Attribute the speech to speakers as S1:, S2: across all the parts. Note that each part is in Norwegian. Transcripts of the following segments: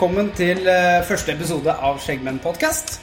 S1: Velkommen til eh, første episode av Skjeggmenn podcast.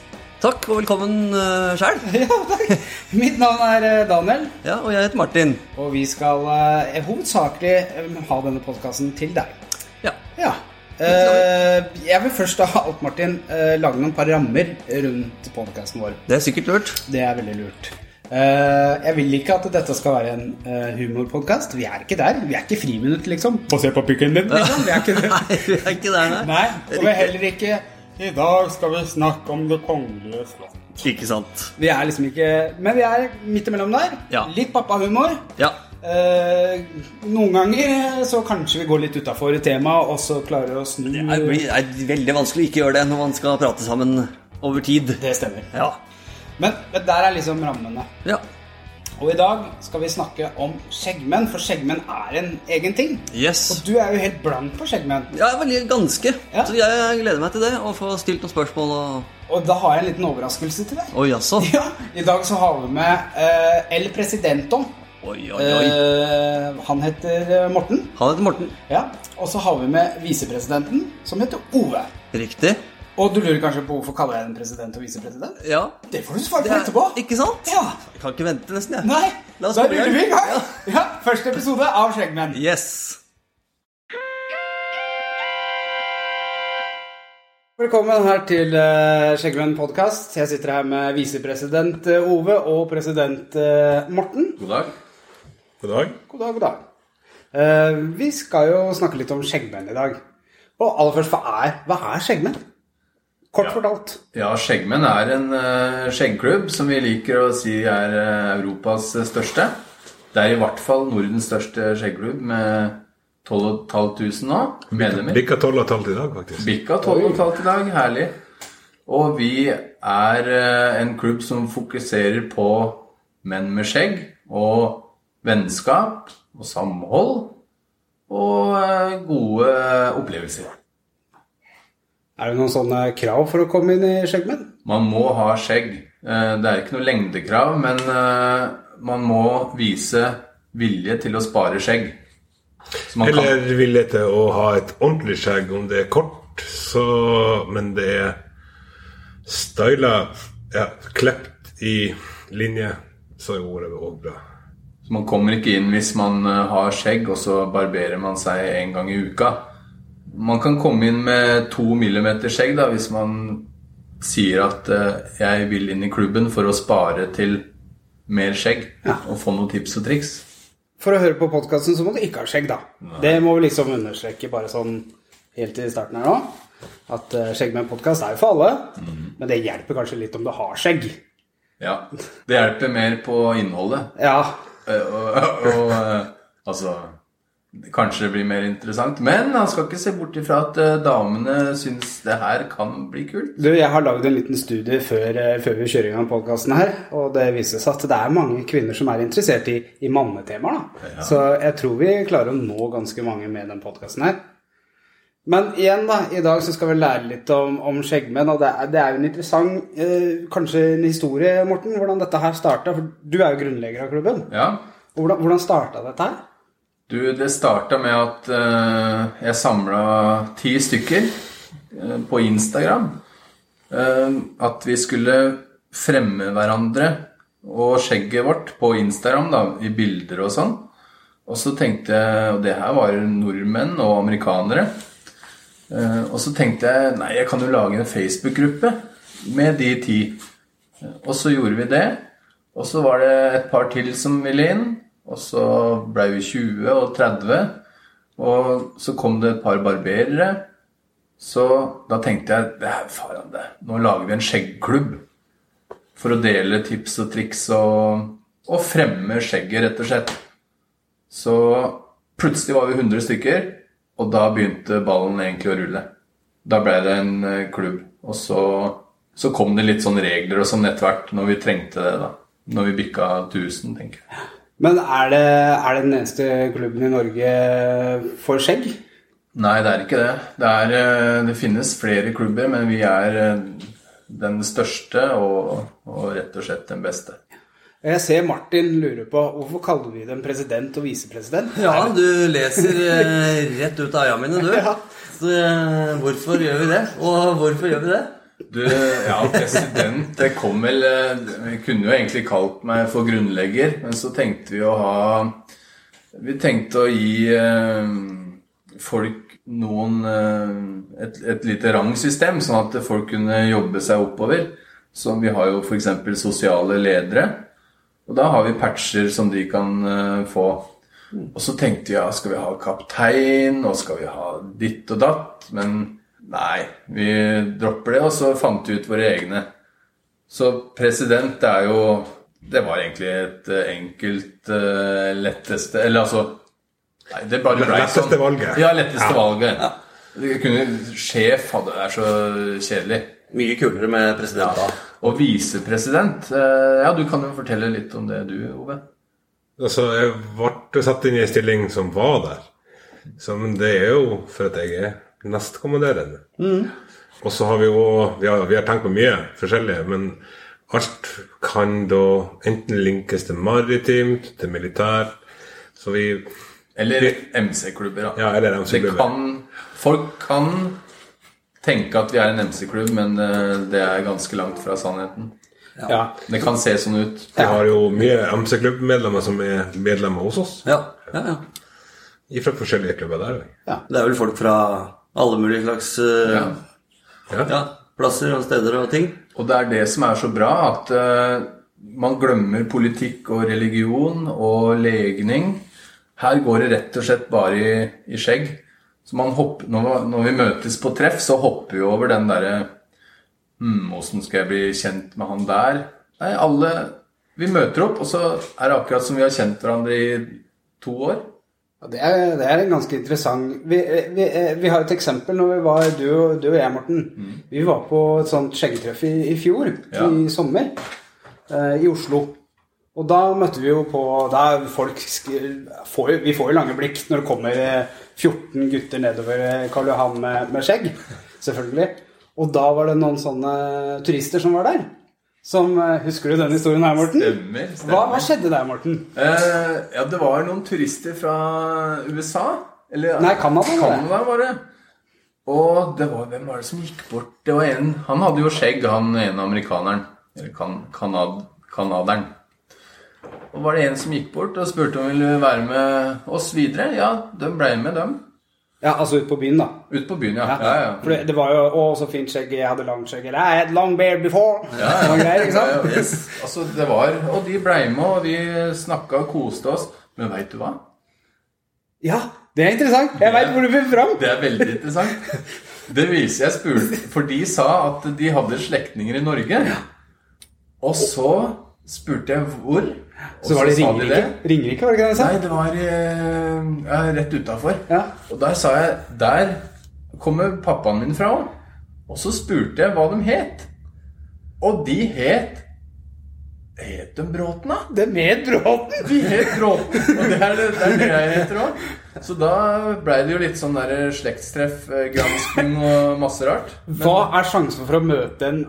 S2: Takk, og velkommen uh, sjæl.
S1: Ja, takk. Mitt navn er eh, Daniel,
S2: Ja, og jeg heter Martin.
S1: og vi skal uh, hovedsakelig eh, ha denne podkasten til deg.
S2: Ja.
S1: Ja. Uh, jeg vil først av alt, Martin, eh, lage noen par rammer rundt podkasten vår.
S2: Det er sikkert lurt.
S1: Det er veldig lurt. Eh, jeg vil ikke at dette skal være en uh, humorpodkast. Vi er ikke der. Vi er ikke friminutt, liksom. Få se på pikken din, liksom. Vi er ikke det.
S2: Nei, vi er ikke der, nei.
S1: Nei, og vi er heller ikke I dag skal vi snakke om det kongelige slott.
S2: Ikke sant.
S1: Vi er liksom ikke Men vi er midt imellom der.
S2: Ja.
S1: Litt pappahumor.
S2: Ja.
S1: Eh, noen ganger så kanskje vi går litt utafor temaet, og så klarer vi å snu
S2: Det er, det er veldig vanskelig å ikke gjøre det når man skal prate sammen over tid.
S1: Det stemmer.
S2: Ja.
S1: Men, men der er liksom rammene.
S2: Ja.
S1: Og i dag skal vi snakke om skjeggmenn, for skjeggmenn er en egen ting.
S2: Yes.
S1: Og du er jo helt blank på skjeggmenn.
S2: Ja, veldig ganske.
S1: Ja.
S2: Så jeg gleder meg til det, å få stilt noen spørsmål og
S1: Og da har jeg en liten overraskelse til deg.
S2: Oi?
S1: Ja, I dag så har vi med uh, El Presidento.
S2: Oi, oi, oi.
S1: Eh, han heter eh, Morten.
S2: Han heter Morten.
S1: Ja, Og så har vi med visepresidenten, som heter Ove.
S2: Riktig.
S1: Og du lurer kanskje på hvorfor kaller jeg den president og visepresident?
S2: Ja.
S1: Det får du
S2: svar
S1: på
S2: er,
S1: etterpå.
S2: ikke sant?
S1: Ja.
S2: Jeg kan ikke vente nesten, jeg.
S1: Nei,
S2: La oss
S1: da ruller vi i gang.
S2: Ja.
S1: Ja. Første episode av Skjeggmenn.
S2: Yes.
S1: Velkommen her til uh, Skjeggmenn podkast. Jeg sitter her med visepresident eh, Ove og president eh, Morten.
S3: God dag.
S4: God dag.
S1: God dag, god dag. Eh, vi skal jo snakke litt om skjeggmenn i dag. Og aller først, hva er, hva er skjeggmenn? Kort
S3: Ja.
S1: fortalt.
S3: Ja, Skjeggmenn er en uh, skjeggklubb som vi liker å si er uh, Europas eh, største. Det er i hvert fall Nordens største skjeggklubb med 12 500 nå medlemmer.
S4: Bikka tolv og et halvt i dag, faktisk.
S3: Bikka 12 12.500 i dag. Herlig. Og vi er uh, en klubb som fokuserer på menn med skjegg og vennskap og samhold og gode opplevelser.
S1: Er det noen sånne krav for å komme inn i skjeggmenn?
S3: Man må ha skjegg. Eh, Det er ikke noe lengdekrav, men eh, man må vise vilje til å spare skjegg. Så man kan,
S4: Eller villig til å ha et ordentlig skjegg, om det er kort, så Men det er styla, ja, klept i linje, så er ordet òg bra.
S3: så man kommer ikke inn hvis man eh, har skjegg, og så barberer man seg en gang i uka. Man kan komme inn med to millimeter skjegg da, hvis man sier at uh, 'jeg vil inn i klubben for å spare til mer skjegg' og få noen tips og triks.
S1: For å høre på podkasten så må du ikke ha skjegg, da. Det må vi liksom understreke bare sånn helt i starten her nå. At uh, Skjeggmenn-podkast er jo for alle. Men det hjelper kanskje litt om du har skjegg.
S3: Ja, Det hjelper mer på innholdet.
S1: Ja,
S3: Uh, og, altså Kanskje det blir mer interessant. Men han skal ikke se bort ifra at eh, damene syns det her kan bli kult.
S1: Du, jeg har lagd en liten studie før, eh, før vi kjører i gang podkasten her, og det viser seg at det er mange kvinner som er interessert i, i mannetemaer. Ja. Så jeg tror vi klarer å nå ganske mange med den podkasten her. Men igjen, da, i dag så skal vi lære litt om, om skjeggmenn, og det er, det er jo en interessant eh, Kanskje en historie, Morten, hvordan dette her starta. For du er jo grunnlegger av klubben.
S3: Ja.
S1: Og hvordan, hvordan starta dette her?
S3: Du, det starta med at uh, jeg samla ti stykker uh, på Instagram. Uh, at vi skulle fremme hverandre og skjegget vårt på Instagram da, i bilder og sånn. Og så tenkte jeg, og det her var nordmenn og amerikanere. Og så tenkte jeg nei, jeg kan jo lage en Facebook-gruppe med de ti. Og så gjorde vi det. Og så var det et par til som ville inn. Og så ble vi 20 og 30. Og så kom det et par barberere. Så da tenkte jeg det er faen det. Nå lager vi en skjeggklubb. For å dele tips og triks og, og fremme skjegget, rett og slett. Så plutselig var vi 100 stykker, og da begynte ballen egentlig å rulle. Da ble det en eh, klubb. Og så, så kom det litt sånn regler og sånn etter hvert når vi trengte det. da. Når vi bikka 1000, tenker jeg.
S1: Men er det, er det den eneste klubben i Norge for skjegg?
S3: Nei, det er ikke det. Det, er, eh, det finnes flere klubber, men vi er eh, den største og, og rett og slett den beste.
S1: Jeg ser Martin lurer på hvorfor kaller vi dem president og visepresident?
S2: Ja, du leser eh, rett ut av øya mine, du. Så, hvorfor gjør vi det? Og hvorfor gjør vi det?
S3: Du, ja, president, det kom vel eh, Vi kunne jo egentlig kalt meg for grunnlegger, men så tenkte vi å ha Vi tenkte å gi eh, folk noen eh, et, et lite rangsystem, sånn at folk kunne jobbe seg oppover. Så vi har jo f.eks. sosiale ledere. Og da har vi patcher som de kan eh, få. Og så tenkte vi ja, skal vi ha kaptein, og skal vi ha ditt og datt? Men nei, vi dropper det, og så fant vi ut våre egne. Så president er jo Det var egentlig et eh, enkelt uh, letteste Eller altså Nei, det bare ble
S4: Letteste
S3: sånn.
S4: valget.
S3: Ja, letteste valget. Ja. kunne Sjef hadde vært er så kjedelig.
S2: Mye kulere med president da.
S3: Og visepresident Uh, Ja, du kan jo fortelle litt om det, du, Ove.
S4: Altså, jeg ble satt inn i en stilling som var der. Så, men det er jo for at jeg er nestkommanderende. Og så har vi jo vi har, vi har tenkt på mye forskjellig, men alt kan da enten linkes til maritimt, til militær. Så vi
S3: Eller MC-klubber, da.
S4: Ja, eller MC-klubber.
S3: kan, folk kan tenke at vi er en MC-klubb, men eh, det er ganske langt fra sannheten.
S1: Ja.
S3: Det kan se sånn ut.
S4: Vi har jo mye MC-klubbmedlemmer som er medlemmer hos oss.
S2: Ja, ja, ja.
S4: Fra forskjellige klubber der.
S2: Det er vel folk fra alle mulige slags eh,
S3: Ja.
S4: Ja.
S2: plasser og steder og ting.
S3: Og det er det som er så bra, at uh, man glemmer politikk og religion og legning. Her går det rett og slett bare i, i skjegg. Så man hopper, når vi møtes på treff, så hopper vi over den derre Hm, åssen skal jeg bli kjent med han der? Nei, alle Vi møter opp, og så er det akkurat som vi har kjent hverandre i to år.
S1: Det er, det er en ganske interessant vi, vi, vi har et eksempel når vi var du, og- du og jeg, Morten. Vi var på et sånt skjeggetreff i, i fjor,
S3: Ja.
S1: i sommer, eh, i Oslo. Og da møtte vi jo på da folk får, Vi får jo lange blikk når det kommer eh, 14 gutter nedover eh, Karl Johan med, med skjegg. Selvfølgelig. Og da var det noen sånne turister som var der. Som, eh, Husker du den historien her, Morten?
S3: Stemmer. stemmer.
S1: Hva, hva skjedde der, Morten?
S3: Eh, ja, det var noen turister fra USA. Eller
S1: Nei, Canada var.
S3: Canada var det. Og det var, hvem var det som gikk bort? Det var en, Han hadde jo skjegg, han ene amerikaneren. Eller kan, kanad, canaderen. Og var det en som gikk bort og spurte om han ville være med oss videre? Ja, de ble med, dem.
S1: Ja, altså ute på byen, da.
S3: Ut på byen, ja. ja, ja.
S1: For det, det var jo Å, så fint skjegg. Jeg hadde langt skjegg. Eller I had long beard before.
S3: Ja,
S1: ja. greier, ikke sant?
S3: Ja, ja, yes. Altså, det var, og de ble med, og vi snakka og koste oss. Men veit du hva?
S1: Ja, det er interessant. Jeg veit hvor du vil fram.
S3: Det er veldig interessant. Det viser jeg spurte For de sa at de hadde slektninger i Norge. Og så spurte jeg hvor.
S1: Så var det Ringerike. Ringerike, var det ikke det jeg sa?
S3: Nei, det var eh, rett utafor.
S1: Ja.
S3: Og der sa jeg Der kommer pappaen min fra. Og så spurte jeg hva de het. Og de het Het de Bråten, da?
S1: De het Bråten.
S3: De het Bråten, og det er det, det, er det jeg heter òg. Så da blei det jo litt sånn der slektstreff, eh, gransking og masse rart.
S1: Hva er sjansen for å møte en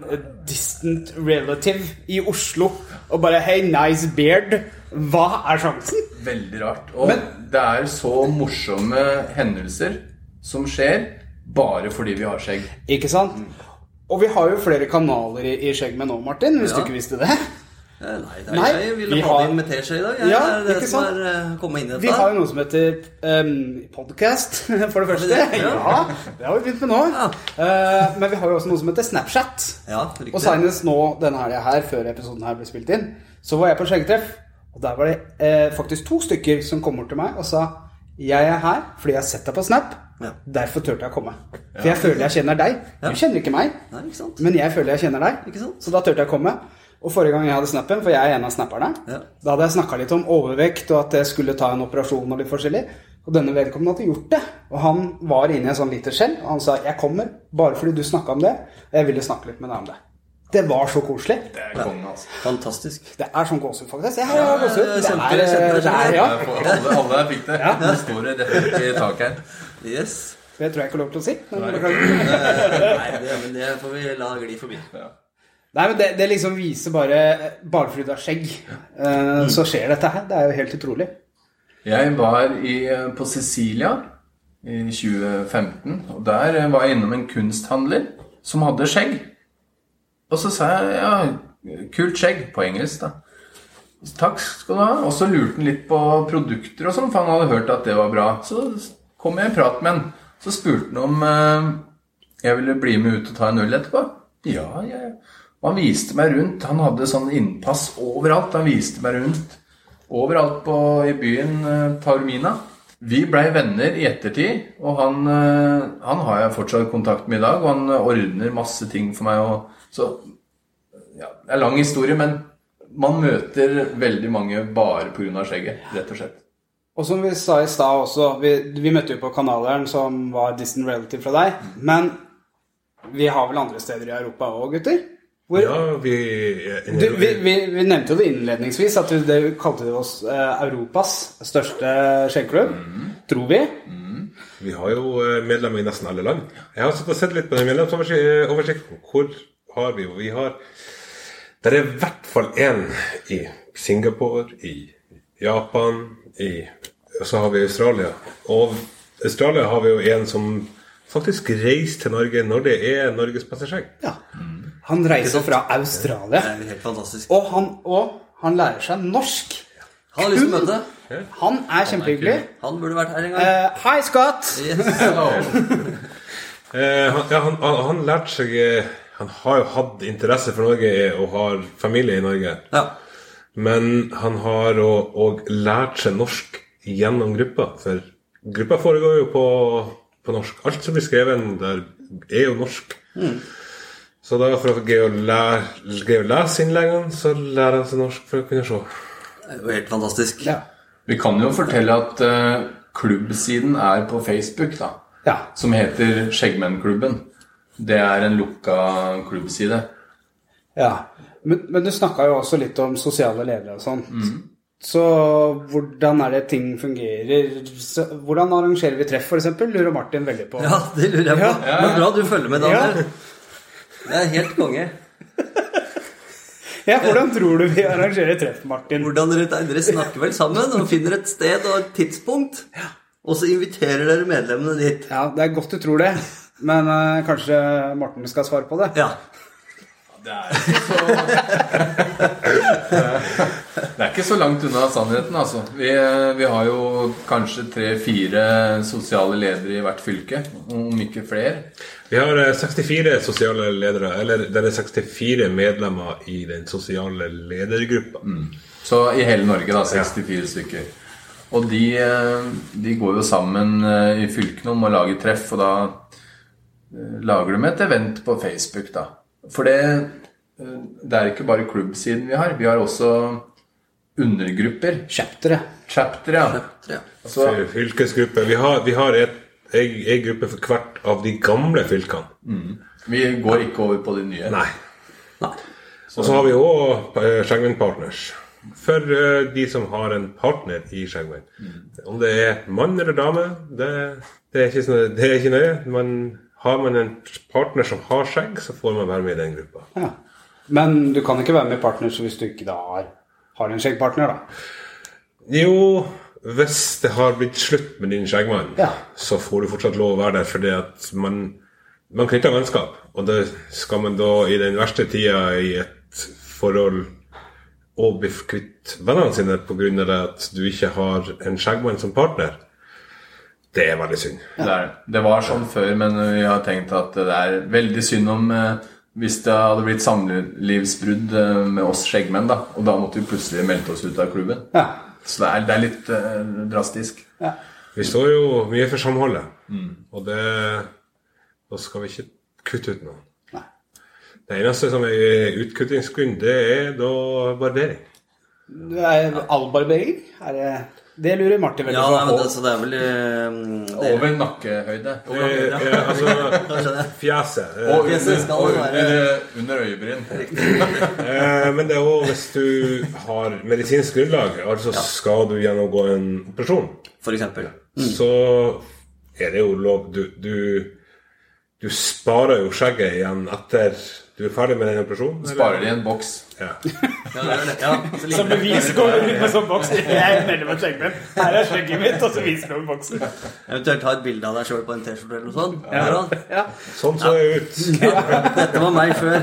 S1: distant relative i Oslo og bare Hey, nice beard. Hva er sjansen?
S3: Veldig rart. Og
S1: Men-
S3: det er så morsomme hendelser som skjer bare fordi vi har skjegg.
S1: Ikke sant? Og vi har jo flere kanaler i, i Skjegg med nå, Martin, hvis du ikke visste det.
S2: Eh, Nei, er
S1: Nei,
S2: jeg ville
S1: vi
S2: ha
S1: har-
S2: det inn med teskje i dag. Jeg,
S1: Ja,
S2: det er det som er eh, kommet inn i
S1: Vi har jo noe som heter um, podcast, for det første.
S2: det?
S1: Ja,
S2: Ja.
S1: det har vi begynt med nå.
S2: Ja.
S1: Uh, men vi har jo også noe som heter Snapchat.
S2: Ja, riktig.
S1: Og senest nå denne helga her, før episoden her ble spilt inn, så var jeg på skjeggetreff. Og der var det uh, faktisk to stykker som kom bort til meg og sa Jeg er her fordi jeg har sett deg på Snap.
S2: Ja.
S1: Derfor turte jeg å komme. For jeg føler jeg kjenner deg. Du kjenner ikke meg,
S2: Nei, ikke sant?
S1: men jeg føler jeg kjenner deg.
S2: Ikke sant?
S1: Så da turte jeg å komme. Og forrige gang jeg hadde snappen, for jeg er en av snapperne,
S2: Ja.
S1: da hadde jeg snakka litt om overvekt og at jeg skulle ta en operasjon og litt forskjellig. Og denne vedkommende hadde gjort det. Og han var inne i en sånn liter skjell, og han sa 'Jeg kommer bare fordi du snakka om det', og jeg ville snakke litt med deg om det. Det var så koselig.
S3: Det er kongen, altså.
S2: Fantastisk.
S1: Det er sånn gåsehud, faktisk. Jeg har gåsehud. Det er,
S2: der,
S1: det er, ja.
S3: Alle, alle her fikk det. Det står det rett i taket her.
S2: Yes.
S1: Det tror jeg ikke er lov til å si. Men.
S2: Nei, det, men det får vi la gli forbi.
S1: Nei, men det, det liksom viser bare Bare fordi du har skjegg, eh, så skjer dette her. Det er jo helt utrolig.
S3: Jeg var i, på Sicilia i 2015, og der var jeg innom en kunsthandler som hadde skjegg. Og så sa jeg ja, kult skjegg, på engelsk, da. Takk skal du ha. Og så lurte han litt på produkter og sånn, for han hadde hørt at det var bra. Så kom jeg i prat med han. Så spurte han om eh, jeg ville bli med ut og ta en øl etterpå. Ja, jeg og han viste meg rundt. Han hadde sånn innpass overalt. Han viste meg rundt overalt på, i byen uh, Taormina. Vi blei venner i ettertid, og han, uh, han har jeg fortsatt kontakt med i dag. Og han uh, ordner masse ting for meg. Og, så ja, Det er lang historie, men man møter veldig mange bare pga. skjegget, rett og slett.
S1: Og som vi sa i stad også, vi, vi møtte jo på kanaleren som var distant relative fra deg. Men vi har vel andre steder i Europa òg, gutter?
S4: Hvor, ja, vi,
S1: du, vi, vi, vi, nevnte jo det innledningsvis, at du, det kalte du oss eh, Europas største skjeggklubb. Mm. Tror vi. Mm.
S4: Vi har jo eh, medlemmer i nesten alle land. Jeg har sett litt på den medlemsoversikten. Hvor har vi jo Vi har Det er i hvert fall én i Singapore, i Japan, i så har vi Australia. Og Australia har vi jo en som faktisk reiser til Norge når det er Norges passasjer.
S1: Ja. Mm. Han reiser fra Australia.
S2: Det er helt fantastisk.
S1: Og han, og han lærer seg norsk.
S2: Han har lyst til å møte.
S1: Han er kjempehyggelig.
S2: Han burde vært her en gang.
S1: Uh, hi, Scott!
S2: Yes.
S4: uh, han, ja, han, han, han lærte seg eh, Han har jo hatt interesse for Norge og har familie i Norge.
S2: Ja.
S4: Men han har òg lært seg norsk gjennom gruppa. For gruppa foregår jo på, på norsk. Alt som blir skrevet der, er jo norsk. Mm. Så da for å greie å lese innleggene, så lærer han seg norsk for å kunne se.
S2: Det er jo helt fantastisk.
S1: Ja.
S3: Vi kan jo fortelle at uh, klubbsiden er på Facebook, da.
S1: Ja.
S3: Som heter Skjeggmennklubben. Det er en lukka klubbside.
S1: Ja. Men, men du snakka jo også litt om sosiale ledere og sånt. Mm. Så hvordan er det ting fungerer? Så, hvordan arrangerer vi treff, f.eks.? Lurer Martin veldig på.
S2: Ja, det lurer jeg på. Ja. Men bra du følger med, Daniel. Ja. Det er helt konge.
S1: ja, Hvordan tror du vi arrangerer treff, Martin?
S2: Hvordan Dere, dere snakker vel sammen og finner et sted og et tidspunkt. Og så inviterer dere medlemmene dit.
S1: Ja, Det er godt du tror det. Men uh, kanskje Morten skal svare på det?
S2: Ja.
S3: Det er ikke så Det er ikke så langt unna sannheten, altså. Vi, vi har jo kanskje tre-fire sosiale ledere i hvert fylke, om ikke flere.
S4: Vi har 64 eh, sosiale ledere, eller det er 64 medlemmer i den sosiale ledergruppa.
S3: Mm. Så i hele Norge, da. 64 ja. stykker. Og de, eh, de, går jo sammen eh, i fylkene om å lage treff, og da lager de et event på Facebook, da. For det, det er ikke bare klubbsiden vi har. Vi har også undergrupper.
S1: Chaptere.
S3: Chapter, ja.
S2: Chapter, ja.
S4: Altså, Fylkesgruppe. Vi har, vi har et, en, en, gruppe for hvert av de gamle fylkene.
S3: Mm. Vi går ikke over på de nye.
S4: Nei.
S2: Nei.
S4: Og så har vi òg uh, Partners. For uh, de som har en partner i Skjeggmenn. Mm. Om det er mann eller dame, det, det, er, ikke, det er ikke nøye. Men har man en partner som har skjegg, så får man være med i den gruppa.
S1: Ja. Men du kan ikke være med i partner hvis du ikke da har, har du en skjeggpartner, da?
S4: Jo, hvis det har blitt slutt med din skjeggmann,
S1: ja.
S4: så får du fortsatt lov å være der, fordi at man, man knytter vennskap. Og det skal man da i den verste tida i et forhold og bli kvitt vennene sine pga. at du ikke har en skjeggmann som partner, det er veldig synd.
S3: Ja. Det, er, det, var sånn før, men vi har tenkt at det er veldig synd om eh, hvis det hadde blitt samlivsbrudd eh, med oss skjeggmenn, da. Og da måtte vi plutselig melde oss ut av klubben.
S1: Ja.
S3: Så det er, det er litt eh, drastisk.
S1: Ja.
S4: Vi står jo mye for samholdet, mm. og det Da skal vi ikke kutte ut noen.
S1: Nei.
S4: Det eneste som er utkuttingsgrunn, det er da barbering.
S1: Det er all barbering? Er det det lurer Martin veldig
S2: ja, på. Nei, det, så det er vel
S3: det Over nakkehøyde.
S4: Over. Ja, altså fjeset.
S3: Og under, og under, under øyebryn.
S4: Eh, men det er òg hvis du har medisinsk grunnlag, altså ja. skal du gjennomgå en operasjon,
S2: for eksempel.
S4: Mm. så er det jo lov Du, du, du sparer jo skjegget igjen etter Du er ferdig med den operasjonen?
S3: Sparer de i en boks.
S4: Ja.
S2: Ja, det er det. Ja, så
S1: Som bevis går du ut med sånn boks. Jeg melder meg skjeggmenn. Her er skjegget mitt, og så viser du over boksen.
S2: Eventuelt ta et bilde av deg sjøl på en T-skjorte eller noe sånt.
S1: Ja.
S4: Sånn så jeg ut.
S2: Dette var meg før.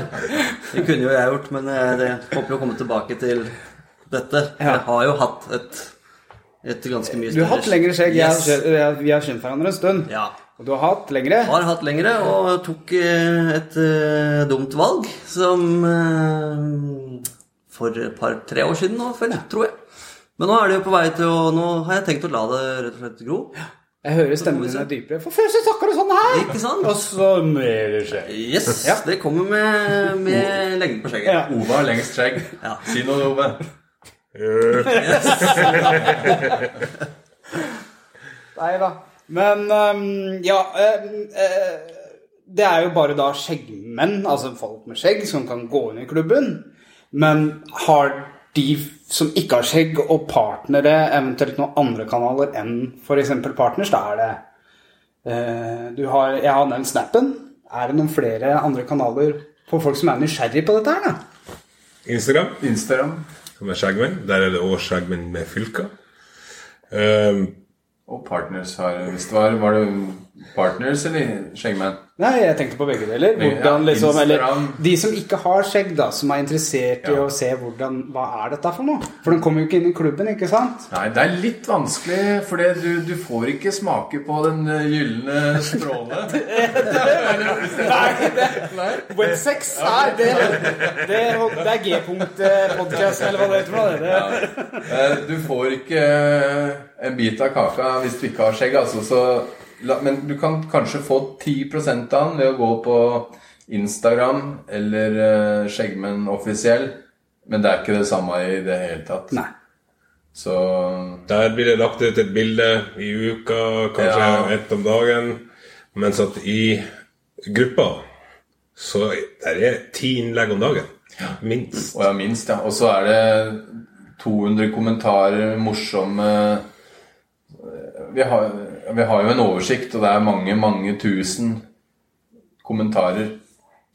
S2: Det kunne jo jeg gjort, men jeg håper å komme tilbake til dette. Jeg har jo hatt et, et ganske mye
S1: Du har hatt lengre skjegg.
S2: Yes.
S1: Vi har kjent hverandre en stund.
S2: Ja.
S1: Og du har hatt lengre.
S2: Har hatt lengre og tok eh, et uh, dumt valg som uh, For et par-tre år siden nå, vel, tror jeg. Men nå er det jo på vei til å Nå har jeg tenkt å la det rett og slett gro.
S1: Jeg hører stemmen din er dypere. For før så snakka du sånn her!
S2: Ikke sant?
S1: Og så mer skjegg.
S2: Yes,
S1: Ja.
S2: det kommer med, med lengden på skjegget.
S1: Ja.
S3: Ove har lengst skjegg.
S2: Ja.
S3: Si noe, Ove.
S1: Nei da. Men um, ja øh, Det er jo bare da skjeggmenn, altså folk med skjegg, som kan gå inn i klubben. Men har de som ikke har skjegg, og partnere, eventuelt noen andre kanaler enn f.eks. partners, da er det uh, har, Jeg har nevnt Snappen. Er det noen flere andre kanaler for folk som er nysgjerrig på dette her, da?
S4: Instagram,
S3: Instagram.
S4: som er skjeggmenn. Der er det òg skjeggmenn med fylker. Um,
S3: Og partners har visst var Var det partners eller skjeggmenn?
S1: Nei, jeg tenkte på begge deler. Hvordan, liksom, eller, de som ikke har skjegg, da, som er interessert i
S3: Ja.
S1: å se hvordan, hva er dette for noe. For den kommer jo ikke inn i klubben, ikke sant?
S3: Nei, det er litt vanskelig, for du, du får ikke smake på den eh, gylne stråle.
S1: Websex er det Det, det er G-punkt-podkast, eller hva det heter. Det,
S3: Eh, Du får ikke eh, en bit av kaka hvis du ikke har skjegg, altså. Så, men du kan kanskje få 10 av den ved å gå på Instagram eller eh, Skjeggmenn offisiell. Men det er ikke det samme i det hele tatt.
S1: Nei.
S3: Så
S4: Der blir det lagt ut et bilde i uka, kanskje
S3: Ja.
S4: ett om dagen. Mens at i gruppa så der er ti innlegg om dagen. Minst.
S3: Og ja, minst, ja. Og så er det 200 kommentarer, morsomme vi har, vi har jo en oversikt, og det er mange, mange tusen kommentarer.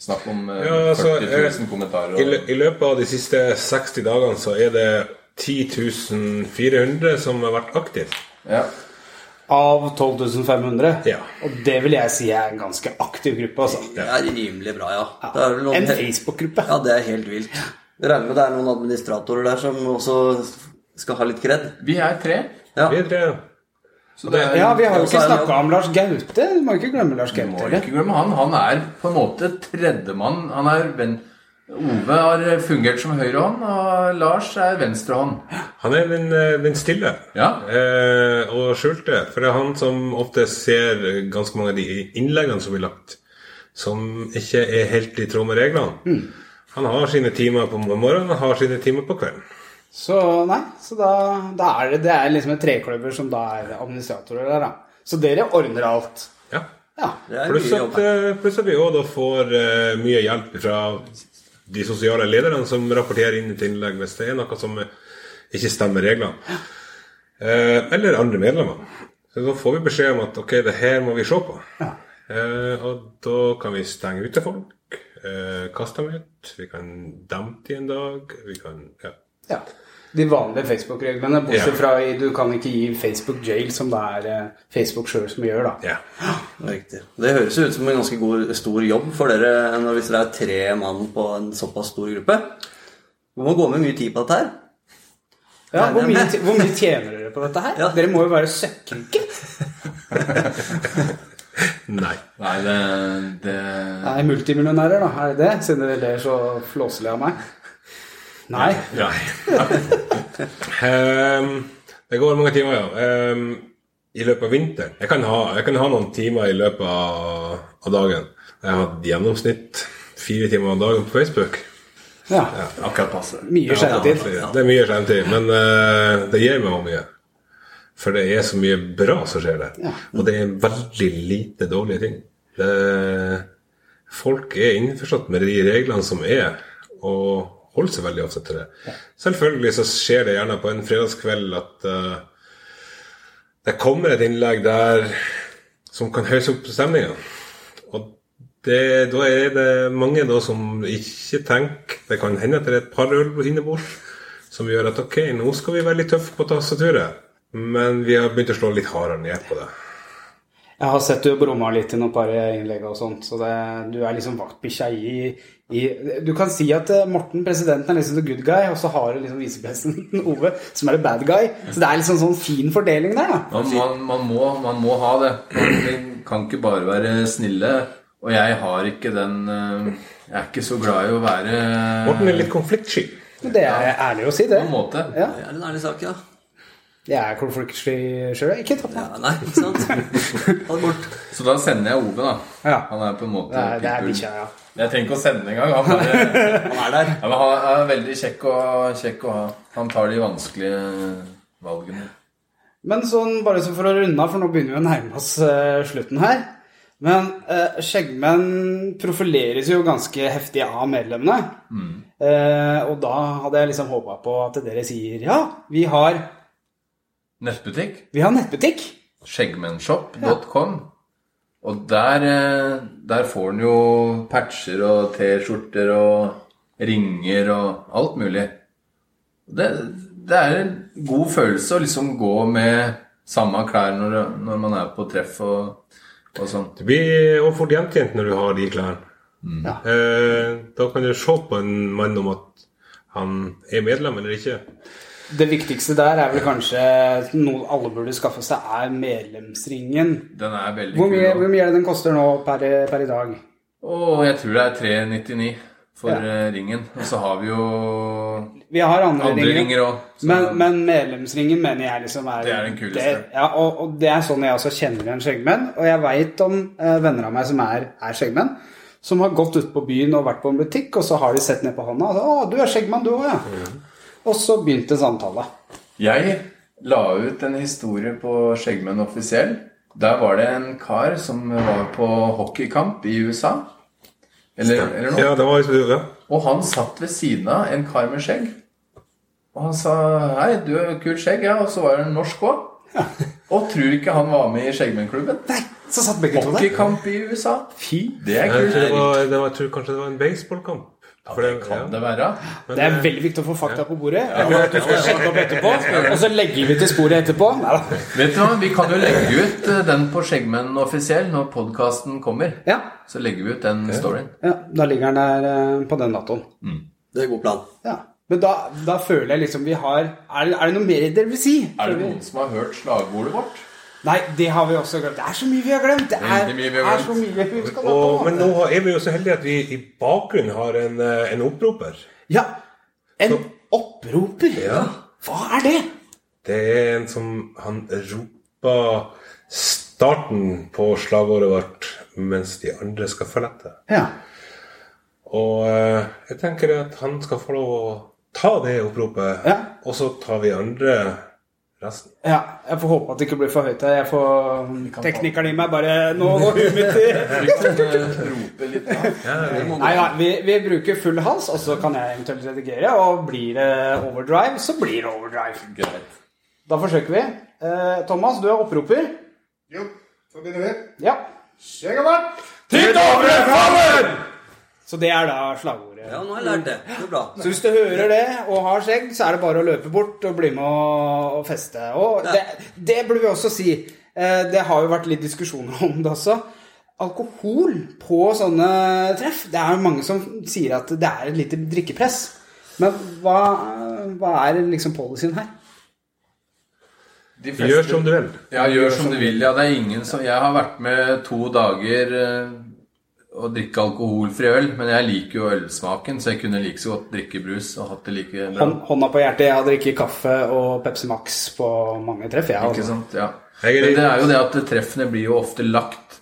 S3: Snakk om eh,
S4: Ja, altså,
S3: 40
S4: eh,
S3: 000 kommentarer.
S4: I,
S3: Og,
S4: I løpet av de siste 60 dagene så er det 10.400 som har vært aktive.
S3: ja.
S1: Av 12.500?
S4: Ja.
S1: Og det vil jeg si er en ganske aktiv gruppe. altså.
S2: Det er rimelig bra, ja. Det er noen
S1: En Facebook-gruppe.
S2: Ja, det er helt vilt. Jeg regner med det er noen administratorer der som også skal ha litt kred.
S3: Vi er tre.
S2: Ja.
S4: Vi er tre.
S3: Det er,
S1: Ja, vi har jo ikke snakka om Lars Gaute. Du må ikke glemme Lars
S3: Du må ikke glemme han. Han er på en måte tredjemann. Han er venn... Ove har fungert som høyrehånd, og Lars er venstrehånd.
S4: Han er den, eh, den stille
S3: Ja.
S4: eh, og skjulte. For det er han som ofte ser ganske mange av de innleggene som blir lagt, som ikke er helt i tråd med reglene. Han har sine timer på morgenen, han har sine timer på kvelden.
S1: Så nei, så da, da er det, det er liksom en trekløver som da er administratorer der, da. Så dere ordner alt.
S4: Ja.
S1: Ja.
S2: Er
S4: Pluss at,
S2: plus
S4: eh, at vi òg får uh, mye hjelp fra de sosiale lederne som rapporterer inn et innlegg hvis det er noe som eh, ikke stemmer reglene. Uh, eller andre medlemmer. Så da får vi beskjed om at ok, det her må vi se på. Eh, og da kan vi stenge ute folk, eh, kaste dem ut, vi kan dempe dem en dag, vi kan ja.
S1: Ja. De vanlige Facebook-reglene, bortsett fra i du kan ikke gi Facebook jail, som det er eh, Facebook sjøl som gjør, da.
S4: ja.
S2: Riktig. Det høres ut som en ganske god, stor jobb for dere når- hvis dere er tre mann på en såpass stor gruppe. Du må gå med mye tid på dette her.
S1: Ja, hvor, mye, hvor mye tjener dere på dette her?
S2: Ja.
S1: Dere må jo være søkkrike.
S4: Nei.
S3: Nei, det, det
S1: Nei, multimillionærer, da. Er det det? Siden dere ler så flåselig av meg. Nei.
S4: Nei. um, det går mange timer, ja. Um, I løpet av vinteren. Jeg kan, ha, jeg kan ha noen timer i løpet av, av dagen. Jeg har hatt gjennomsnitt fire timer om dagen på Facebook.
S1: Ja.
S3: akkurat passe.
S1: Mye skjermtid.
S4: Det er mye skjermtid, men uh, det gir meg mye. For det er så mye bra som skjer der. Og det er veldig lite dårlige ting. Det, folk er innforstått med de reglene som er, og holder seg veldig ofte til det. Selvfølgelig så skjer det gjerne på en fredagskveld at uh, det kommer et innlegg der som kan høyse opp stemninga. Og det, da er det mange da som ikke tenker Det kan hende at det er et par øl innebords som gjør at ok, nå skal vi være litt tøffe på tastaturet. Men vi har begynt å slå litt hardere ned på det.
S1: Jeg har sett du brumma litt i noen par innlegg og sånt, så det, du er liksom vaktbikkja i, i Du kan si at eh, Morten, presidenten, er liksom the good guy, og så har du liksom visepresidenten Ove, som er the bad guy. Så det er liksom sånn fin fordeling der, da.
S3: Man, man, man, må, man må ha det. Man kan ikke bare være snille. Og jeg har ikke den eh, Jeg er ikke så glad i å være
S4: Morten er litt konfliktsky.
S1: Det er ærlig å si, det.
S3: På en måte.
S1: Ja,
S2: Det er en ærlig sak, ja.
S1: Jeg er konfliktsky sjøl. Ikke tatt
S2: ja. Nei, ikke sant? Ha det bort.
S3: Så da sender jeg Ove, da.
S1: Ja.
S3: Han er på en måte
S1: Det er, er bikkja, ja.
S3: Jeg trenger ikke å sende engang. Han, bare,
S2: Han er der.
S3: ja, men han er veldig kjekk å, kjekk å ha. Han tar de vanskelige valgene.
S1: Men sånn, bare så for å runde av, for nå begynner vi å nærme oss uh, slutten her. Men uh, skjeggmenn profileres jo ganske heftig av medlemmene. Eh, og da hadde jeg liksom håpa på at dere sier ja, vi har,
S3: Nettbutikk.
S1: vi har nettbutikk.
S3: Skjeggmennshop.com. Og der, eh, der får han jo patcher og T-skjorter og ringer og alt mulig. Det, det er en god følelse å liksom gå med samme klær når, når man er på treff og, og sånn.
S4: Du blir også fort gjenkjent når du har de klærne.
S1: Ja.
S4: Eh, da kan du se på en mann om at han er medlem eller ikke.
S1: Det viktigste der er vel kanskje noe alle burde skaffe seg, er medlemsringen.
S3: Den er veldig
S1: Hvor mye,
S3: kul.
S1: hvor mye er det den koster nå per, per i dag?
S3: Oh, jeg tror det er 399 for
S1: Ja.
S3: eh, ringen. Og så har vi jo
S1: Vi har andre,
S3: andre
S1: ringer.
S3: òg.
S1: Men, men medlemsringen mener jeg liksom er
S3: Det er den kuleste.
S1: Det, ja, og, og det er sånn jeg også kjenner igjen skjeggmenn. Og jeg veit om eh, venner av meg som er, er skjeggmenn, som har gått ut på byen og vært på en butikk, og så har de sett ned på hånda og sagt 'Å, du er skjeggmann, du òg, ja'. Og så begynte samtale.
S3: Jeg la ut en historie på Skjeggmenn offisiell. Der var det en kar som var på hockeykamp i USA. Eller, eller noe.
S4: Ja, det var jeg
S3: Og han satt ved siden av en kar med skjegg. Og han sa 'Hei, du har kult skjegg', ja. Og så var en norsk òg. Og tror ikke han var med i Skjeggmennklubben.
S1: Så satt begge to der.
S3: Hockeykamp i USA.
S1: Fy.
S3: Det er
S4: Jeg tror, det
S3: kult.
S4: var, det var, jeg tror kanskje det var en baseballkamp.
S3: Ja, det kan det være.
S1: Det er veldig viktig å få fakta på bordet. Du skal sjekke opp etterpå, og så legger vi til sporet etterpå.
S3: Vet du hva, Vi kan jo legge ut eh, den på Skjeggmenn offisiell når podkasten kommer.
S1: Ja,
S3: Så legger vi ut den storyen.
S1: ja, da ligger den der eh, på den datoen.
S2: Det er en god plan.
S1: Ja. Men da, da føler jeg liksom vi har Er det, er det noe mer dere vil si?
S3: Er det noen som har hørt slagordet vårt?
S1: Nei, det har vi også glemt. Det er så mye vi har glemt. Det er,
S3: vi har
S1: er så mye vi skal
S4: Og, men nå er vi jo så heldige at vi i bakgrunnen har en, eh, en opproper.
S1: Ja. En opproper.
S4: Ja.
S1: Hva er det?
S4: Det er en som Han roper starten på slagordet vårt mens de andre skal følge etter.
S1: Ja.
S4: Og eh, jeg tenker at han skal få lov å ta det oppropet,
S1: Ja.
S4: og så tar vi andre resten.
S1: ja. Jeg får håpe at det ikke blir for høyt her. Jeg får Teknikeren i meg bare Nå går huet mitt i
S3: eh, rope litt. Ja.
S1: Nei, nei vi, vi bruker full hals, og så kan jeg eventuelt redigere. Og blir det overdrive, så blir det overdrive.
S3: Greit.
S1: Da forsøker vi. Eh, Thomas, du er opproper.
S5: Jo, så begynner vi.
S1: Ja.
S4: Til Dovrefaller!
S1: Så det er da slagordet.
S2: Ja, nå har jeg lært det. Det er bra.
S1: Så hvis du hører det og har skjegg, så er det bare å løpe bort og bli med og, feste. Og det, det burde vi også si. Eh, det har jo vært litt diskusjoner om det også. Alkohol på sånne treff Det er jo mange som sier at det er et lite drikkepress. Men hva, hva er liksom policyen her?
S3: De
S4: Gjør som du vil.
S3: Ja, gjør som du vil. Ja, det er ingen som Jeg har vært med to dager og drikke alkoholfri øl, men jeg liker jo ølsmaken, så jeg kunne like så godt drikke brus og hatt det like bra.
S1: Hånda på hjertet, jeg har drukket kaffe og Pepsi Max på mange treff. Jeg,
S3: Ikke
S1: altså.
S3: sant? Ja. Men det er jo det at treffene blir jo ofte lagt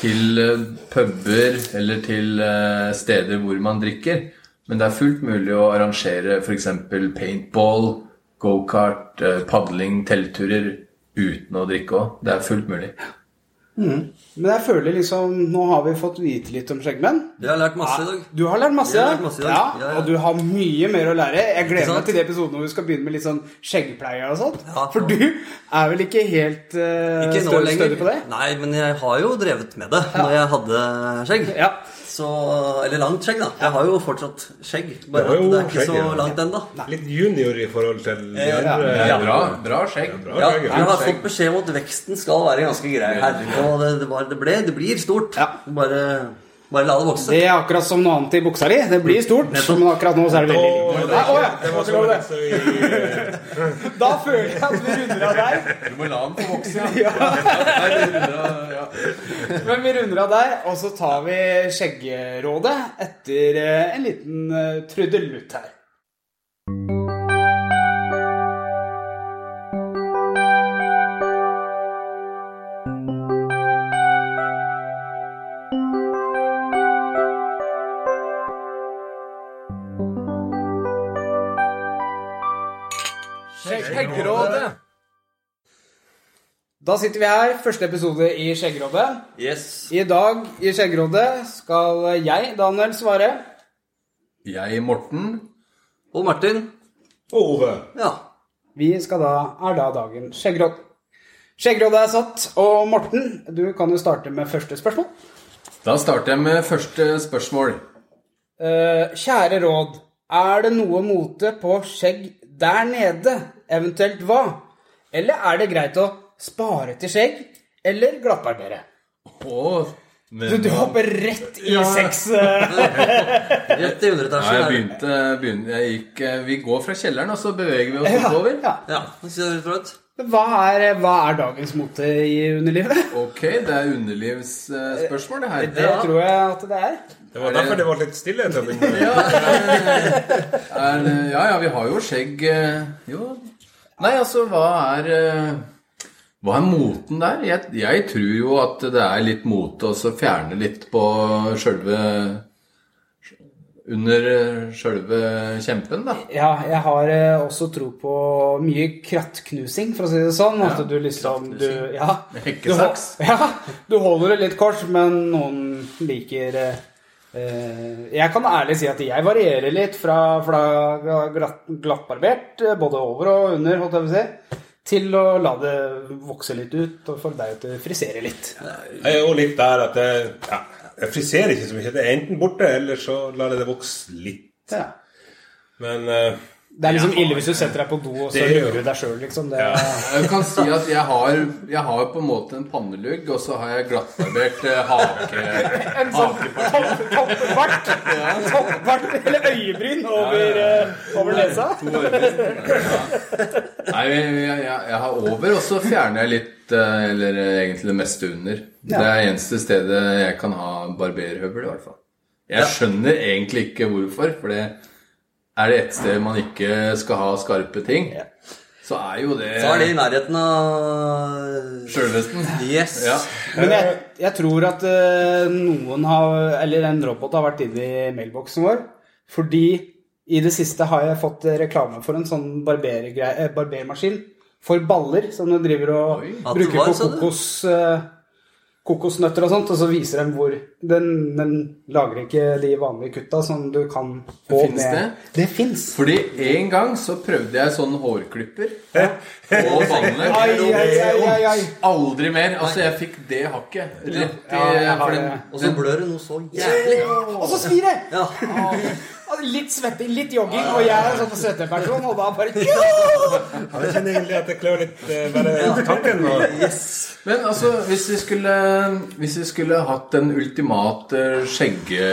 S3: til eh, puber eller til eh, steder hvor man drikker. Men det er fullt mulig å arrangere f.eks. paintball, gokart, eh, padling, teltturer uten å drikke òg. Det er fullt mulig.
S1: Men jeg føler liksom Nå har vi fått vite litt om skjeggmenn.
S2: Jeg har lært masse i dag.
S1: Du har lært masse,
S2: har lært masse i dag.
S1: Ja,
S2: Ja, ja.
S1: og du har mye mer å lære. Jeg gleder meg til de episodene hvor vi skal begynne med litt sånn skjeggpleie og sånt.
S2: Ja,
S1: For du er vel ikke helt uh,
S2: Ikke
S1: stødig, på det?
S2: Nei, men jeg har jo drevet med det når jeg hadde skjegg.
S1: Ja.
S2: Så, eller langt skjegg, da. Jeg har jo fortsatt skjegg. Bare at det er ikke
S4: skjegg,
S2: så
S4: ja.
S2: langt ennå.
S4: Litt junior i forhold til de
S2: Ja,
S4: andre.
S3: Er bra, bra skjegg.
S4: Bra
S2: Ja,
S4: skjegg,
S2: jeg har fått beskjed om at veksten skal være ganske grei her. Og det, det, var, det, ble, det blir stort.
S1: Ja.
S2: Bare, bare la det vokse.
S1: Det er akkurat som noe annet i buksa di. Det blir stort, men akkurat nå så er det veldig lite. Nei, ja. Da føler jeg at vi runder av der.
S3: Du må la den få vokse.
S1: Ja.
S3: Ja.
S1: Men vi runder av der, og så tar vi skjeggerådet etter eh, en liten eh, trudelutt her. Da sitter vi her, første episode i Skjeggerådet.
S2: Yes.
S1: I dag i Skjeggerådet skal jeg, Daniel, svare.
S3: Jeg, Morten.
S2: Og Martin.
S4: og Ove.
S2: Ja.
S1: Vi skal da, er da dagen Skjeggeråd. Skjeggerådet er satt, og Morten, du kan jo starte med første spørsmål.
S3: Da starter jeg med første spørsmål.
S1: Eh, kjære råd, er det noe mote på skjegg der nede? Eventuelt hva? Eller er det greit å spare til skjegg, eller glattbarbere?
S3: Men
S1: Du, du hopper rett i
S3: Ja.
S1: sex.
S2: Rett i
S3: Ja,
S2: underetasjen.
S3: jeg
S2: her.
S3: begynte, begynte jeg gikk, eh, Vi går fra kjelleren, og så beveger vi oss oppover.
S1: Ja.
S2: Ja, det.
S1: Hva, er, hva er dagens mote i underlivet?
S3: Ok, det er underlivsspørsmål, det her.
S1: Det tror jeg at det er.
S4: Det var derfor det var litt stille en
S3: stund. det- ja, ja, vi har jo skjegg eh, Jo. Nei, altså, hva er eh, Hva er moten der? Jeg, jeg tror jo at det er litt mote å fjerne litt på sjølve Under sjølve kjempen, da.
S1: Ja, jeg har eh, også tro på mye krattknusing, for å si det sånn. At du liksom du, ja,
S3: Hekkesaks.
S1: Du, ja, du holder det litt kort, men noen liker eh, eh, Jeg kan ærlig si at jeg varierer litt fra, fra glattbarbert, eh, både over og under, holdt jeg på å si, til å la det vokse litt ut, og få deg til å frisere litt.
S4: Jeg er jo litt der at jeg, ja, jeg friserer ikke så mye. Det er enten borte, eller så lar jeg det vokse litt.
S1: Ja.
S4: Men eh,
S1: Det er liksom ille hvis du setter deg på do, og så
S4: er
S1: lurer du deg sjøl, liksom. Det,
S3: Jeg kan si at jeg har, jeg har på en måte en pannelugg, og så har jeg glattbarbert eh, hake...
S1: En sånn topp- Ja. toppbart eller øyebryn over, ja, over nesa.
S3: Nei, jeg, jeg, jeg har over, og så fjerner jeg litt, eh, eller egentlig det meste under. Det er eneste stedet jeg kan ha barberhøvel, i hvert fall. Jeg skjønner egentlig ikke hvorfor, for det er det ett sted man ikke skal ha skarpe ting, så er jo det
S2: Så er det i nærheten av
S3: sjølvesten.
S2: Yes.
S3: Ja.
S1: Men jeg, jeg tror at eh, noen har Eller en robot har vært inne i mailboksen vår. Fordi i det siste har jeg fått reklame for en sånn eh, barbermaskin for baller som du driver og
S3: Oi.
S1: Bruker på kokos, eh, kokosnøtter og sånt, og så viser de hvor Den, den lager ikke de vanlige kutta som du kan få
S3: Finnes det?
S1: Det fins.
S3: Fordi en gang så prøvde jeg sånn hårklipper og vannet.
S1: Ai, ai, ai, ai, ai.
S3: Aldri mer. Altså, jeg fikk det hakket rett i
S1: Ja, har
S3: den,
S2: Og så blør det noe så jævlig.
S1: Og så svir det!
S2: Ja.
S1: Litt svetting, litt jogging, og jeg er en sånn svetteperson, og da bare
S4: jeg kjenner egentlig at det klør litt eh, bare tanken. Yes.
S3: Men altså, hvis vi skulle Hvis vi skulle hatt den ultimate skjegge...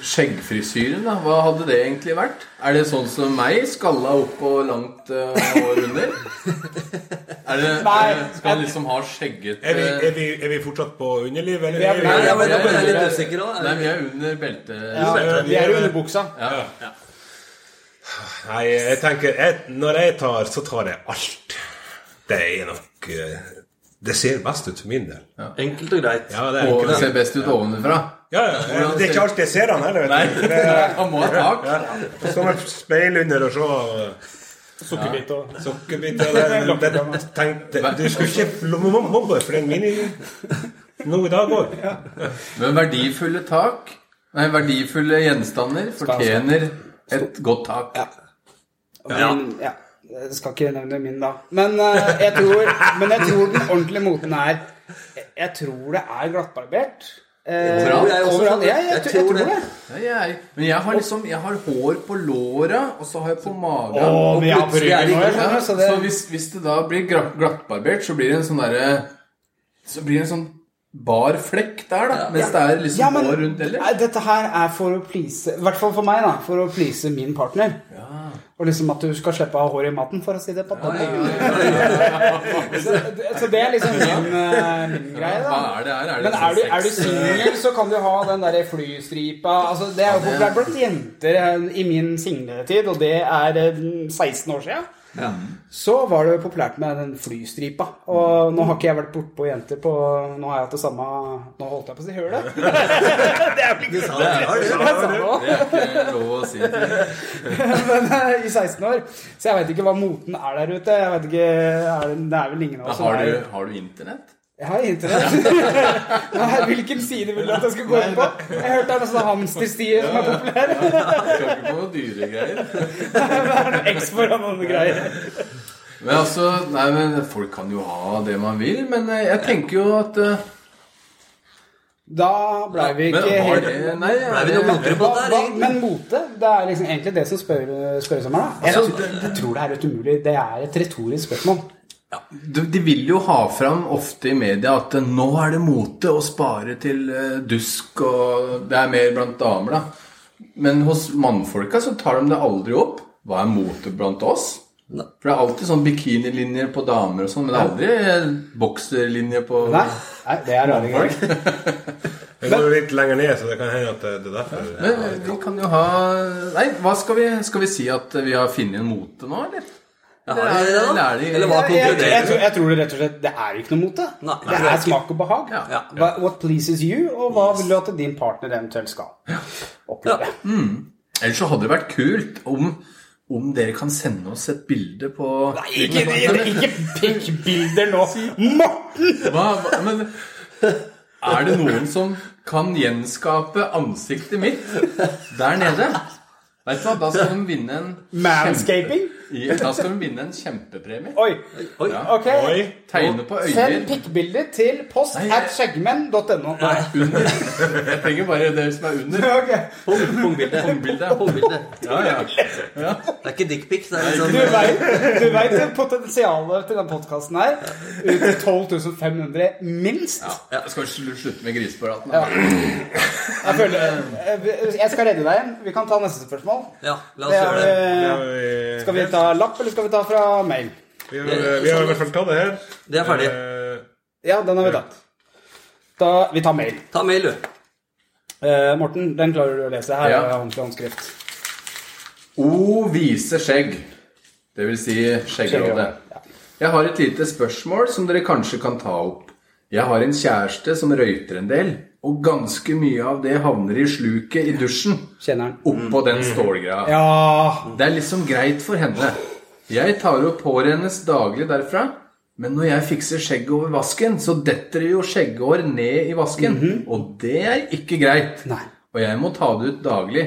S3: Skjeggfrisyren, da, hva hadde det egentlig vært? Er det sånn som meg, skalla opp og langt uh, hår under? Er det,
S1: Nei.
S3: er skal han liksom ha skjegget
S4: er, vi,
S3: eh,
S4: er, vi, er vi fortsatt på underliv, eller?
S1: Vi er-
S2: Nei,
S4: vi-
S2: jeg, ble- jeg litt usikker òg.
S3: Nei, vi er under beltet.
S1: Ja, vi er under buksa.
S3: Ja.
S4: Nei, jeg tenker jeg, Når jeg tar, så tar jeg alt. Det er nok eh, Det ser best ut for min del.
S2: Enkelt og greit.
S4: Ja, det
S3: Og det ser best ut ovenfra.
S4: Ja, ja, det er ikke alltid jeg ser han heller.
S3: Nei, han må ha tak.
S4: Ja, så står med speil under og
S1: og
S4: Sukkerbiter der tenkte, du skulle ikke mo- mobbe for en mini nå i dag òg.
S3: Men verdifulle tak Nei, verdifulle gjenstander fortjener et godt tak.
S1: Ja. ja. Jeg skal ikke nevne min, da. Men, uh, jeg tror, men jeg tror den ordentlige moten er Jeg, jeg tror det er glattbarbert. Eh,
S2: tror jeg også,
S1: jeg,
S2: jeg
S1: tror- jeg
S2: tror det.
S1: det.
S3: Men jeg har liksom Jeg har hår på låra, og så har jeg på magen.
S1: Å, og jeg på
S2: det
S1: ryggen jeg
S3: Ja,
S1: skjønner,
S3: så
S1: så
S3: hvis, hvis det da blir glattbarbert, så blir det en sånn derre Så blir det en sånn bar flekk der, da. Mens det er liksom
S1: Ja, men
S3: hår rundt
S1: eller? dette her er for å please I hvert fall for meg, da. For å please min partner. Og liksom at du skal slippe å ha hår i maten, for å si det på den måten. Så, det er liksom min, eh, min greie, da.
S3: er det? Er det
S1: Men
S3: sånn
S1: er du, er du singel, så kan du ha den der flystripa altså, Det er jo populært blant jenter eh, i min singletid, og det er eh, 16 år siden. Så var det populært med den flystripa. Og nå har ikke jeg vært bortpå jenter på Nå har jeg hatt det samme Nå holdt jeg på å si hølet. det er vel ikke
S2: sant? det er
S3: ikke lov å si.
S1: Men eh, i 16 år. Så jeg vet ikke hva moten er der ute. Jeg vet ikke, er det, det er vel ingen av oss som
S3: Har du, har du internett?
S1: Jeg har internett. Nei, Hvilken side vil du at jeg skal gå inn på? Jeg hørte det er noen sånne hamsterstier som er populære.
S3: Skal ikke på noe dyre greier.
S1: Det er noe X foran noen greier.
S3: Men altså, nei, men Folk kan jo ha det man vil, men eh, jeg tenker jo at uh,
S1: Da blei vi ikke helt
S3: Nei, ja,
S2: vi noe
S3: det,
S2: på
S1: hva,
S2: det
S1: hva,
S2: egentlig?
S1: Men mote, det er liksom egentlig det som spør, spørres om her. Jeg, tror- jeg tror det er litt umulig. Det er et retorisk spørsmål.
S3: De, de vil jo ha fram ofte i media at eh, nå er det mote å spare til eh, dusk, og det er mer blant damer, da. Men hos mannfolka så tar de det aldri opp. Hva er mote blant oss?
S2: Nei.
S3: For det er alltid sånn bikinilinjer på damer og sånn, men det er aldri eh, bokserlinjer på
S1: Nei, nei det er rare greier.
S4: Vi går jo litt lenger ned, så det kan hende at det er derfor.
S3: Men vi kan jo ha Nei, hva skal vi Skal vi si at vi har funnet en mote nå, eller?
S2: Ja, har de det, da?
S3: Eller er de-
S2: Eller hva
S1: Jeg, jeg, jeg, tror, jeg tror det rett og slett Det er ikke noe mote.
S2: Nei,
S1: det er smak og behag.
S3: Ja.
S1: ja. what pleases you, og hva vil du at din partner eventuelt skal oppleve?
S3: Ellers så hadde det vært kult om, om dere kan sende oss et bilde på
S1: Ikke, ikke, ikke pikkbilder nå! Morten!
S3: hva, hva, Men er det noen som kan gjenskape ansiktet mitt der nede? Vet du hva, Da skal de vinne en
S1: Manscaping?
S3: Da skal hun vinne en kjempepremie.
S1: Oi.
S2: Oi.
S1: Ok.
S4: Oi.
S3: Tegne på
S1: Send
S3: øyer.
S1: pikkbilder til post
S3: Nei,
S1: at skjeggmenn.no. Nei.
S3: Under. Jeg trenger bare det som er under.
S1: Ok.
S2: Pung- Pungbilde.
S3: Pungbilde.
S2: Pungbilde.
S3: Ja, ja.
S2: Det er ikke dickpic. Det er
S1: Du
S2: veit
S1: vet, potensialet til den podkasten her. Ut til 12 500 minst.
S3: ja. Skal vi slutte med grisepraten? Ja.
S1: Jeg, føler, jeg skal redde deg igjen. Vi kan ta neste spørsmål.
S2: Ja, la oss gjøre det.
S1: er,
S4: Ja,
S1: skal vi ta lapp, eller skal vi ta fra mail?
S4: vi, har, vi har i hvert fall tatt det her.
S2: Det er ferdig.
S4: Eh,
S1: Ja, den har vi tatt. Da, vi tar mail.
S2: Ta mail, du.
S1: Eh, Morten, den klarer du å lese. Her
S3: Ja.
S1: er håndskrift. håndskrift.
S3: O vise skjegg. Det vil si skjeggråde.
S1: Ja.
S3: Jeg har et lite spørsmål som dere kanskje kan ta opp. Jeg har en kjæreste som røyter en del, og ganske mye av det havner i sluket i dusjen.
S1: Kjenner han.
S3: Oppå den stålgreia.
S1: Ja
S3: Det er liksom greit for henne. Jeg tar opp håret hennes daglig derfra, men når jeg fikser skjegget over vasken, så detter det jo skjegghår ned i vasken. Og det er ikke greit.
S1: Nei.
S3: Og jeg må ta det ut daglig.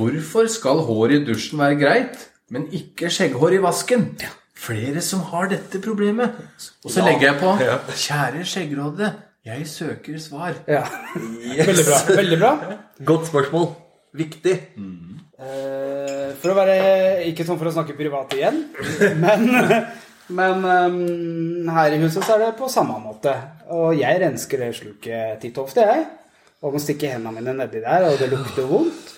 S3: Hvorfor skal hår i dusjen være greit, men ikke skjegghår i vasken? Flere som har dette problemet. Og så legger jeg på Kjære skjeggråde, jeg søker svar.
S1: ja. Veldig bra. Veldig bra.
S2: Godt spørsmål. Viktig.
S1: Eh, for å være Ikke sånn for å snakke privat igjen, men, men um, her i huset så er det på samme måte. Og jeg rensker det sluket titt og ofte, jeg. Og må stikke hendene mine nedi der, og det lukter vondt.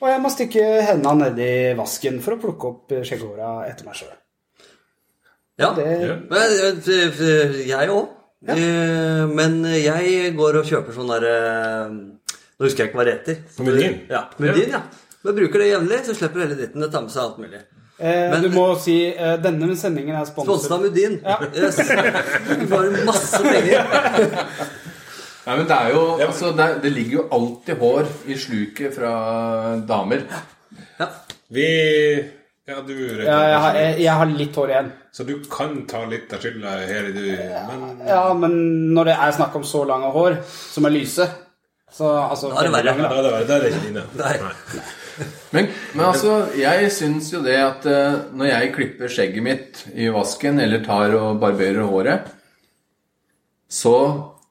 S1: Og jeg må stikke hendene nedi vasken for å plukke opp skjegghåra etter meg sjøl.
S2: Ja.
S1: Det,
S2: Men, eh, jeg òg. Men jeg går og kjøper sånn derre Nå husker jeg ikke hva det heter.
S4: Mudin?
S2: Ja, Mudin, ja. Men bruker det jevnlig, så slipper hele dritten. Det tar med seg alt mulig.
S1: eh,
S2: Men-
S1: du må si eh, denne sendingen er
S2: Sponset av
S1: sponset
S2: Ja. Yes. Du får masse penger.
S3: Nei, men det er jo altså, det, er- det ligger jo alltid hår i sluket fra damer.
S2: Ja.
S4: vi Ja, du
S1: Ja, jeg, har, jeg, jeg har litt hår igjen.
S4: Så du kan ta litt av skylda her, du. Men
S1: Ja, men når det er snakk om så lange hår som er lyse så, altså,
S2: Da er det verre.
S4: da er det, da er det ikke dine.
S2: Nei.
S3: Men, men altså, jeg syns jo det at eh, når jeg klipper skjegget mitt i vasken, eller tar og barberer håret, så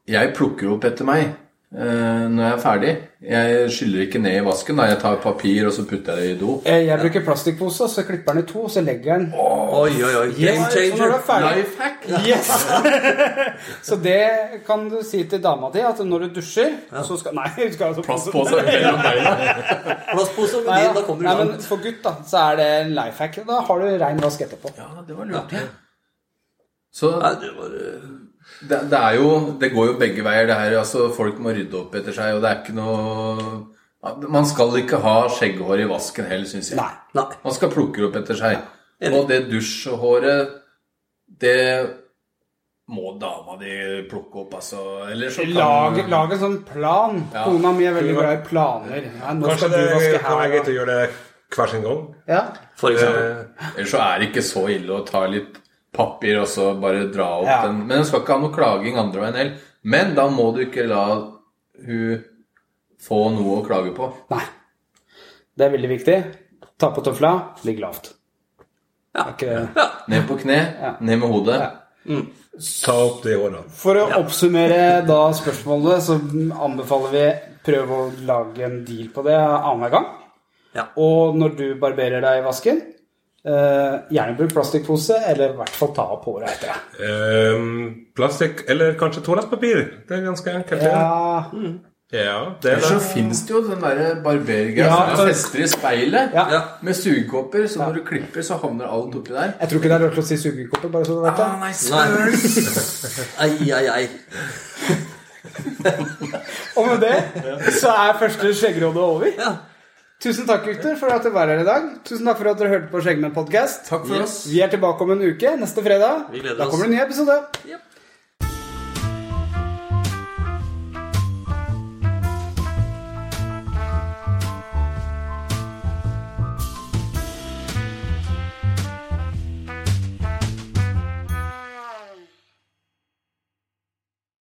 S3: jeg plukker opp etter meg når jeg er ferdig. Jeg skyller ikke ned i vasken. da Jeg tar papir, og så putter jeg det i do.
S1: Jeg, jeg bruker plastikkpose, så klipper den i to, så legger den
S2: Oi, oi, oi. Game changer.
S1: er
S3: Life hack!
S1: Yes! så det kan du si til dama di, at når du dusjer, så skal Nei, du skal altså
S3: Plastpose mellom beina.
S2: Plastpose med din,
S1: da,
S2: kommer du
S1: nei, men for gutt da, så er det en life hack. Da har du rein vask etterpå.
S3: Ja, det var lurt. Så
S2: Nei, det var eh,
S3: det, det er jo Det går jo begge veier, det her. Altså, folk må rydde opp etter seg, og det er ikke noe Man skal ikke ha skjegghår i vasken heller, syns jeg.
S1: Nei.
S2: Nei.
S3: Man skal plukke opp etter seg.
S2: Enig.
S3: Og det dusjhåret, det må dama di plukke opp, altså. Eller så kan
S1: Lag, lag en sånn plan.
S3: Ja.
S1: Kona mi er veldig glad i planer. Ja, nå
S4: Kanskje
S1: skal
S4: det
S1: du vaske
S4: det, være greit
S1: her.
S4: å gjøre det hver sin gang.
S1: Ja.
S2: For eksempel.
S4: Eh,
S3: Ellers så er det ikke så ille å ta litt papir og så bare dra opp
S1: Ja.
S3: den. Men hun skal ikke ha noe klaging andre veien heller. Men da må du ikke la hun få noe å klage på.
S1: Nei. Det er veldig viktig. Ta på tøfla, ligg lavt.
S2: Ja.
S1: Ikke ja.
S3: Ned på kne, ned med hodet.
S4: ta opp de håret
S1: For å oppsummere da spørsmålet, så anbefaler vi prøve å lage en deal på det annenhver gang.
S2: Ja.
S1: Og når du barberer deg i vasken, eh, gjerne bruk plastikkpose, eller i hvert fall ta opp håret etter deg.
S4: Uh, plastikk eller kanskje toalettpapir. Det er ganske enkelt. det.
S1: Ja,
S4: Ja, det er
S3: Ellers så fins det jo den derre barbergreia
S1: Ja,
S3: som fester i speilet
S1: Ja.
S2: Ja.
S3: med sugekopper. Så når du klipper, så havner alt oppi der.
S1: jeg tror ikke det er lov til å si sugekopper, bare så du vet det.
S3: Ah, nei,
S2: Nei. Ai, ai, ai.
S1: Og med det så er første skjeggrådet over.
S2: Ja.
S1: Tusen takk, gutter, for at dere var her i dag. Tusen takk for at dere hørte på Skjeggmenn podkast.
S3: Takk for
S2: Yes.
S3: oss.
S1: Vi er tilbake om en uke, neste fredag.
S2: Vi gleder
S1: Da kommer det en ny episode.
S2: Jep.